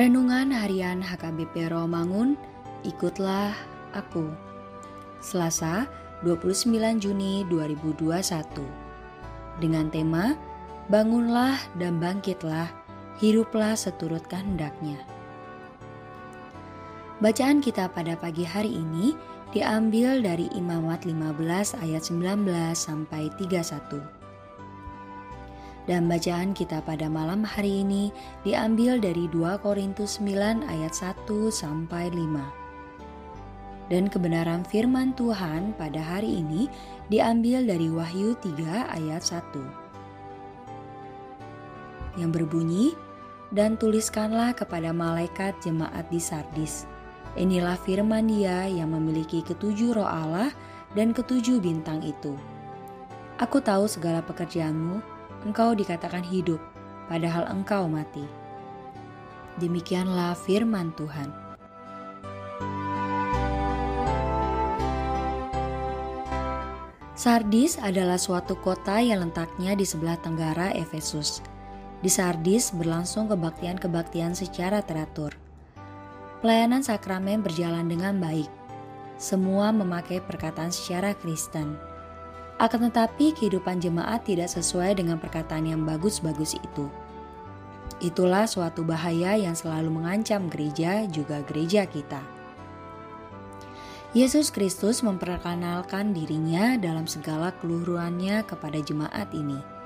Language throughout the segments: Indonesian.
Renungan Harian HKBP Romangun, ikutlah aku. Selasa, 29 Juni 2021. Dengan tema Bangunlah dan bangkitlah, hiduplah seturut kehendaknya. Bacaan kita pada pagi hari ini diambil dari Imamat 15 ayat 19 sampai 31. Dan bacaan kita pada malam hari ini diambil dari 2 Korintus 9 ayat 1 sampai 5. Dan kebenaran firman Tuhan pada hari ini diambil dari Wahyu 3 ayat 1 yang berbunyi, "Dan tuliskanlah kepada malaikat jemaat di Sardis, inilah firman dia yang memiliki ketujuh roh Allah dan ketujuh bintang itu. Aku tahu segala pekerjaanmu, engkau dikatakan hidup, padahal engkau mati." Demikianlah firman Tuhan. Sardis adalah suatu kota yang letaknya di sebelah tenggara Efesus. Di Sardis berlangsung kebaktian-kebaktian secara teratur. Pelayanan sakramen berjalan dengan baik. Semua memakai perkataan secara Kristen. Akan tetapi kehidupan jemaat tidak sesuai dengan perkataan yang bagus-bagus itu. Itulah suatu bahaya yang selalu mengancam gereja juga gereja kita. Yesus Kristus memperkenalkan dirinya dalam segala keluhurannya kepada jemaat ini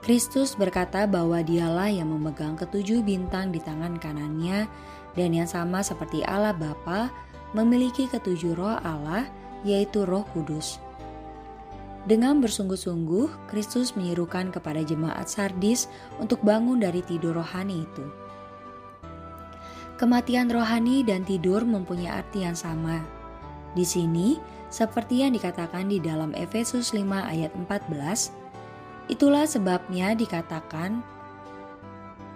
Kristus berkata bahwa dialah yang memegang ketujuh bintang di tangan kanannya dan yang sama seperti Allah Bapa memiliki ketujuh roh Allah yaitu roh kudus. Dengan bersungguh-sungguh, Kristus menyerukan kepada jemaat Sardis untuk bangun dari tidur rohani itu. Kematian rohani dan tidur mempunyai arti yang sama. Di sini, seperti yang dikatakan di dalam Efesus 5 ayat 14, Itulah sebabnya dikatakan,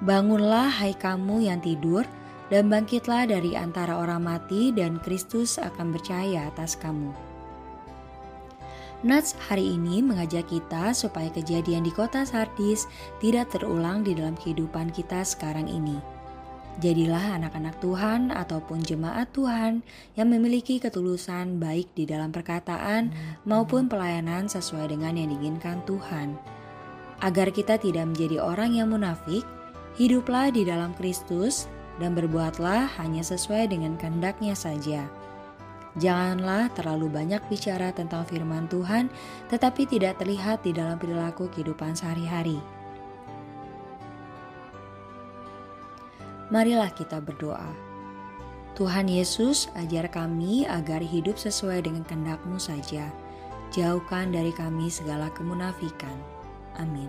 Bangunlah hai kamu yang tidur, dan bangkitlah dari antara orang mati dan Kristus akan bercahaya atas kamu. Nats hari ini mengajak kita supaya kejadian di kota Sardis tidak terulang di dalam kehidupan kita sekarang ini. Jadilah anak-anak Tuhan ataupun jemaat Tuhan yang memiliki ketulusan baik di dalam perkataan maupun pelayanan sesuai dengan yang diinginkan Tuhan Agar kita tidak menjadi orang yang munafik, hiduplah di dalam Kristus dan berbuatlah hanya sesuai dengan kehendaknya saja. Janganlah terlalu banyak bicara tentang firman Tuhan, tetapi tidak terlihat di dalam perilaku kehidupan sehari-hari. Marilah kita berdoa. Tuhan Yesus, ajar kami agar hidup sesuai dengan kehendak-Mu saja. Jauhkan dari kami segala kemunafikan. Amin.